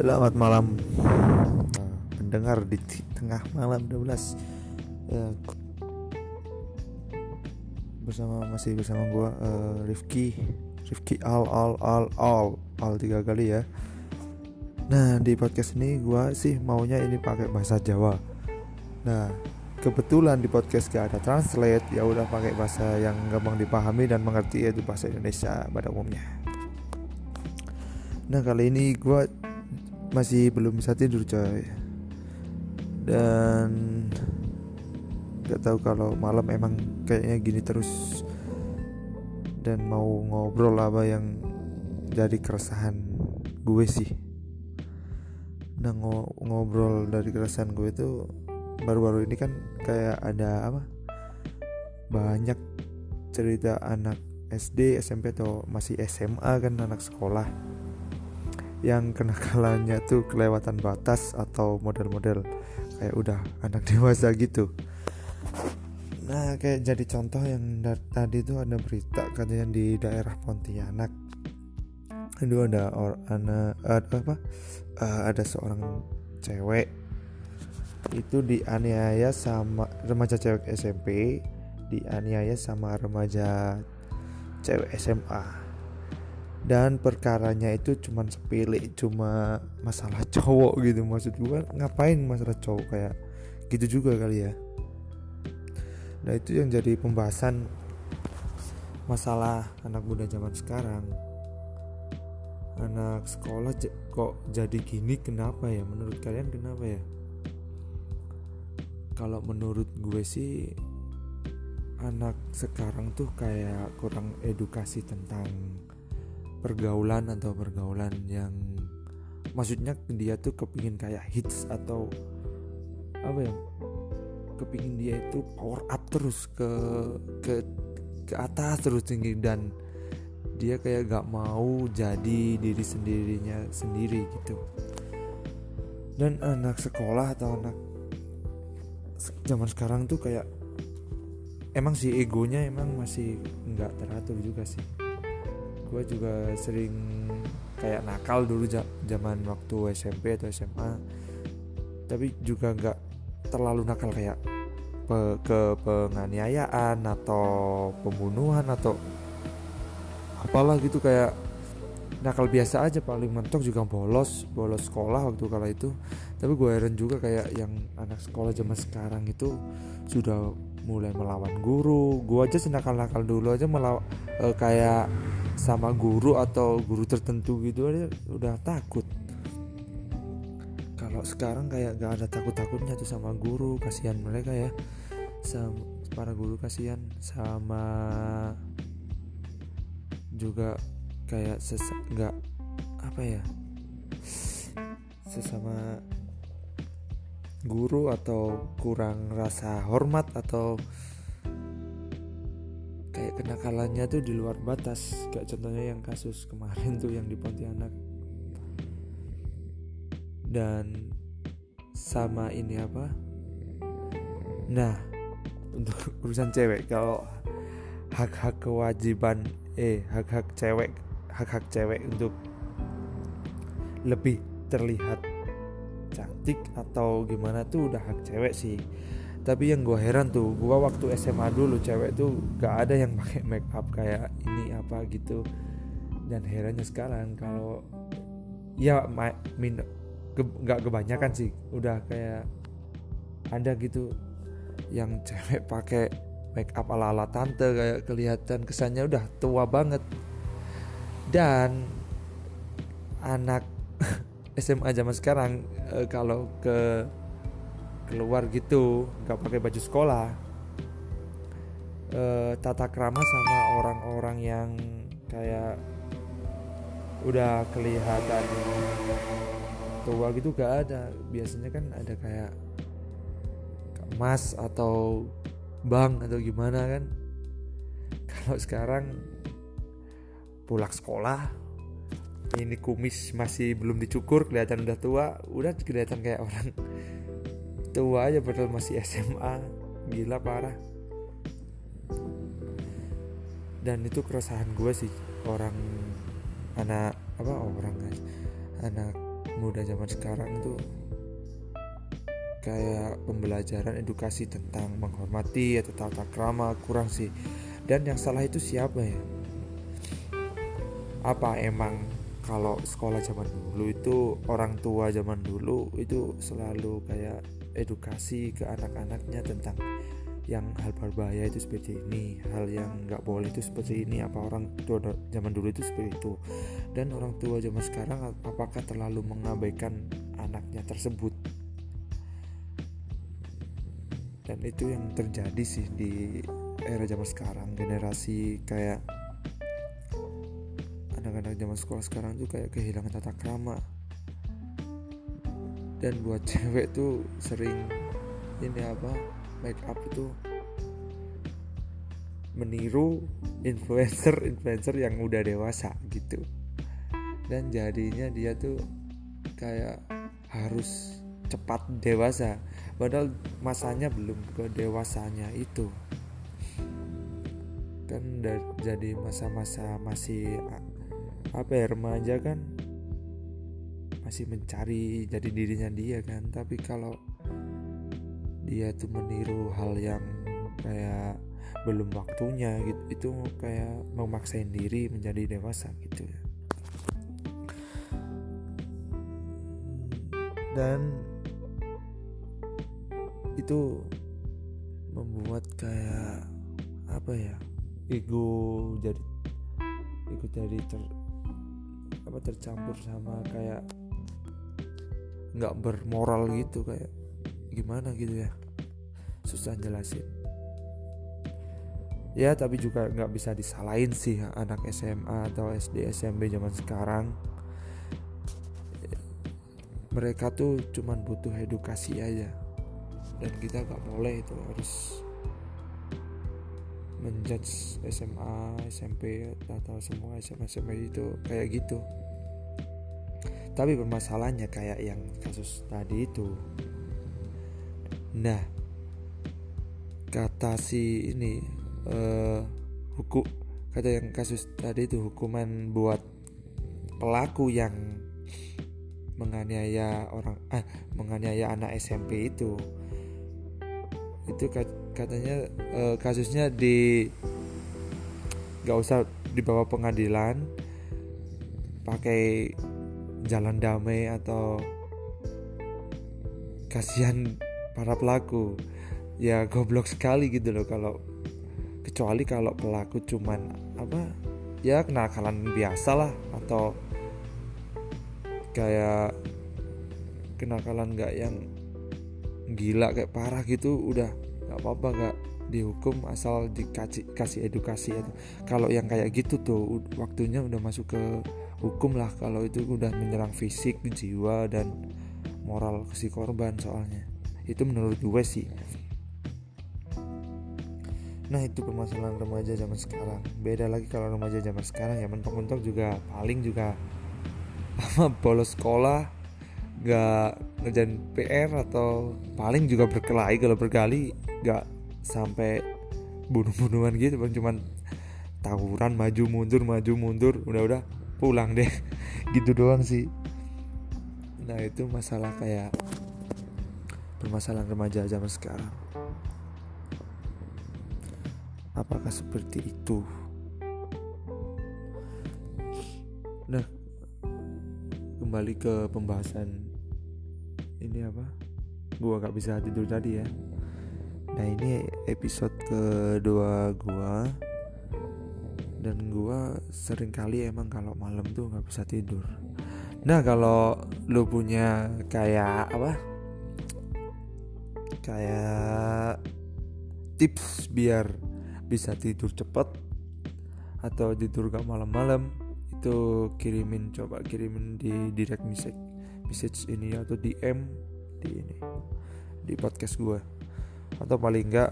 Selamat malam. Pendengar di tengah malam 12 ya, Bersama masih bersama gua uh, Rifki Rifki al al al al al tiga kali ya. Nah di podcast ini gua sih maunya ini pakai bahasa Jawa. Nah kebetulan di podcast gak ada translate ya udah pakai bahasa yang gampang dipahami dan mengerti yaitu bahasa Indonesia pada umumnya. Nah kali ini gue masih belum bisa tidur coy. Dan gak tahu kalau malam emang kayaknya gini terus. Dan mau ngobrol apa yang jadi keresahan gue sih. Nah ngobrol dari keresahan gue itu baru-baru ini kan kayak ada apa? Banyak cerita anak SD SMP atau masih SMA kan anak sekolah yang kenakalannya tuh kelewatan batas atau model-model kayak udah anak dewasa gitu. Nah kayak jadi contoh yang tadi tuh ada berita katanya di daerah Pontianak. Itu ada or anak ada apa? Uh, ada seorang cewek itu dianiaya sama remaja cewek SMP dianiaya sama remaja cewek SMA dan perkaranya itu cuman sepele cuma masalah cowok gitu. Maksud gue ngapain masalah cowok kayak gitu juga kali ya? Nah itu yang jadi pembahasan masalah anak muda zaman sekarang. Anak sekolah kok jadi gini kenapa ya? Menurut kalian kenapa ya? Kalau menurut gue sih anak sekarang tuh kayak kurang edukasi tentang pergaulan atau pergaulan yang maksudnya dia tuh kepingin kayak hits atau apa ya? Kepingin dia itu power up terus ke ke ke atas terus tinggi dan dia kayak gak mau jadi diri sendirinya sendiri gitu. Dan anak sekolah atau anak zaman sekarang tuh kayak emang sih egonya emang masih nggak teratur juga sih gue juga sering kayak nakal dulu zaman waktu SMP atau SMA tapi juga nggak terlalu nakal kayak pe ke penganiayaan atau pembunuhan atau apalah gitu kayak nakal biasa aja. Paling mentok juga bolos bolos sekolah waktu kala itu. Tapi gue heran juga kayak yang anak sekolah zaman sekarang itu sudah mulai melawan guru. Gue aja senakal nakal dulu aja melawan uh, kayak sama guru atau guru tertentu gitu aja udah takut. Kalau sekarang kayak gak ada takut-takutnya tuh sama guru kasihan mereka ya. Sama para guru kasihan sama juga kayak nggak apa ya sesama guru atau kurang rasa hormat atau kayak kenakalannya tuh di luar batas. Kayak contohnya yang kasus kemarin tuh yang di Pontianak. Dan sama ini apa? Nah untuk urusan cewek kalau hak-hak kewajiban eh hak-hak cewek hak-hak cewek untuk lebih terlihat cantik atau gimana tuh udah hak cewek sih tapi yang gue heran tuh gue waktu SMA dulu cewek tuh gak ada yang pakai make up kayak ini apa gitu. Dan herannya sekarang kalau ya min ke, gak kebanyakan sih. Udah kayak ada gitu yang cewek pakai make up ala ala tante kayak kelihatan kesannya udah tua banget. Dan anak SMA zaman sekarang e, kalau ke keluar gitu nggak pakai baju sekolah. E, tata krama sama orang-orang yang kayak udah kelihatan tua gitu gak ada. Biasanya kan ada kayak mas atau bang atau gimana kan. Kalau sekarang pulang sekolah ini kumis masih belum dicukur kelihatan udah tua udah kelihatan kayak orang tua aja padahal masih SMA gila parah. Dan itu keresahan gue sih orang anak apa orang guys. Anak muda zaman sekarang tuh kayak pembelajaran edukasi tentang menghormati atau tata krama kurang sih. Dan yang salah itu siapa ya? Apa emang kalau sekolah zaman dulu itu orang tua zaman dulu itu selalu kayak edukasi ke anak-anaknya tentang yang hal berbahaya itu seperti ini hal yang nggak boleh itu seperti ini apa orang tua zaman dulu itu seperti itu. Dan orang tua zaman sekarang apakah terlalu mengabaikan anaknya tersebut? Dan itu yang terjadi sih di era zaman sekarang generasi kayak anak-anak zaman sekolah sekarang tuh kayak kehilangan tata krama dan buat cewek tuh sering ini apa make up itu meniru influencer influencer yang udah dewasa gitu. Dan jadinya dia tuh kayak harus cepat dewasa. Padahal masanya belum ke dewasanya itu. Kan jadi masa-masa masih apa ya remaja kan masih mencari jadi dirinya dia kan. Tapi kalau dia tuh meniru hal yang kayak belum waktunya gitu itu kayak memaksain diri menjadi dewasa gitu. Ya dan itu membuat kayak apa ya ego jadi ego jadi ter apa tercampur sama kayak nggak bermoral gitu kayak gimana gitu ya. Susah jelasin. Ya tapi juga nggak bisa disalahin sih anak SMA atau SD SMP zaman sekarang. Mereka tuh cuman butuh edukasi aja. Dan kita nggak boleh itu harus menjudge SMA, SMP atau semua SMA SMA itu kayak gitu. Tapi permasalahannya kayak yang kasus tadi itu. Nah, kata si ini uh, hukum kata yang kasus tadi itu hukuman buat pelaku yang menganiaya orang ah menganiaya anak SMP itu itu katanya uh, kasusnya di nggak usah dibawa pengadilan pakai jalan damai atau kasihan para pelaku ya goblok sekali gitu loh kalau kecuali kalau pelaku cuman apa ya kenakalan biasa lah atau kayak kenakalan nggak yang gila kayak parah gitu udah nggak apa-apa nggak dihukum asal dikasih kasih edukasi itu kalau yang kayak gitu tuh waktunya udah masuk ke hukum lah kalau itu udah menyerang fisik jiwa dan moral si korban soalnya. Itu menurut gue sih. Nah itu permasalahan remaja zaman sekarang. Beda lagi kalau remaja zaman sekarang. Ya mentok-mentok juga paling juga bolos sekolah gak ngerjain PR atau paling juga berkelahi. Kalau berkali gak sampai bunuh-bunuhan gitu bang cuman tawuran maju mundur maju mundur udah udah pulang deh. Gitu doang sih. Nah itu masalah kayak permasalahan remaja zaman sekarang. Apakah seperti itu? Nah kembali ke pembahasan ini apa? Gua gak bisa tidur tadi ya nah ini episode kedua gua. Dan gua sering kali emang kalau malam tuh nggak bisa tidur. Nah kalau lu punya kayak apa? Kayak tips biar bisa tidur cepet atau tidur gak malam-malam itu kirimin coba kirimin di direct message message ini atau DM di ini di podcast gue atau paling enggak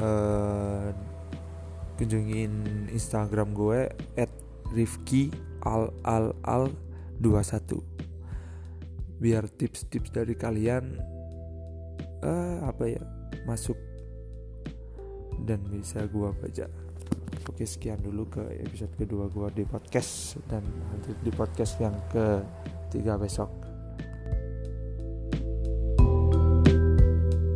uh, kunjungin Instagram gue at Rifki al al al 21 biar tips-tips dari kalian uh, apa ya masuk. Dan bisa gue baca. Oke sekian dulu ke episode kedua gue di podcast. Dan nanti di podcast yang ketiga besok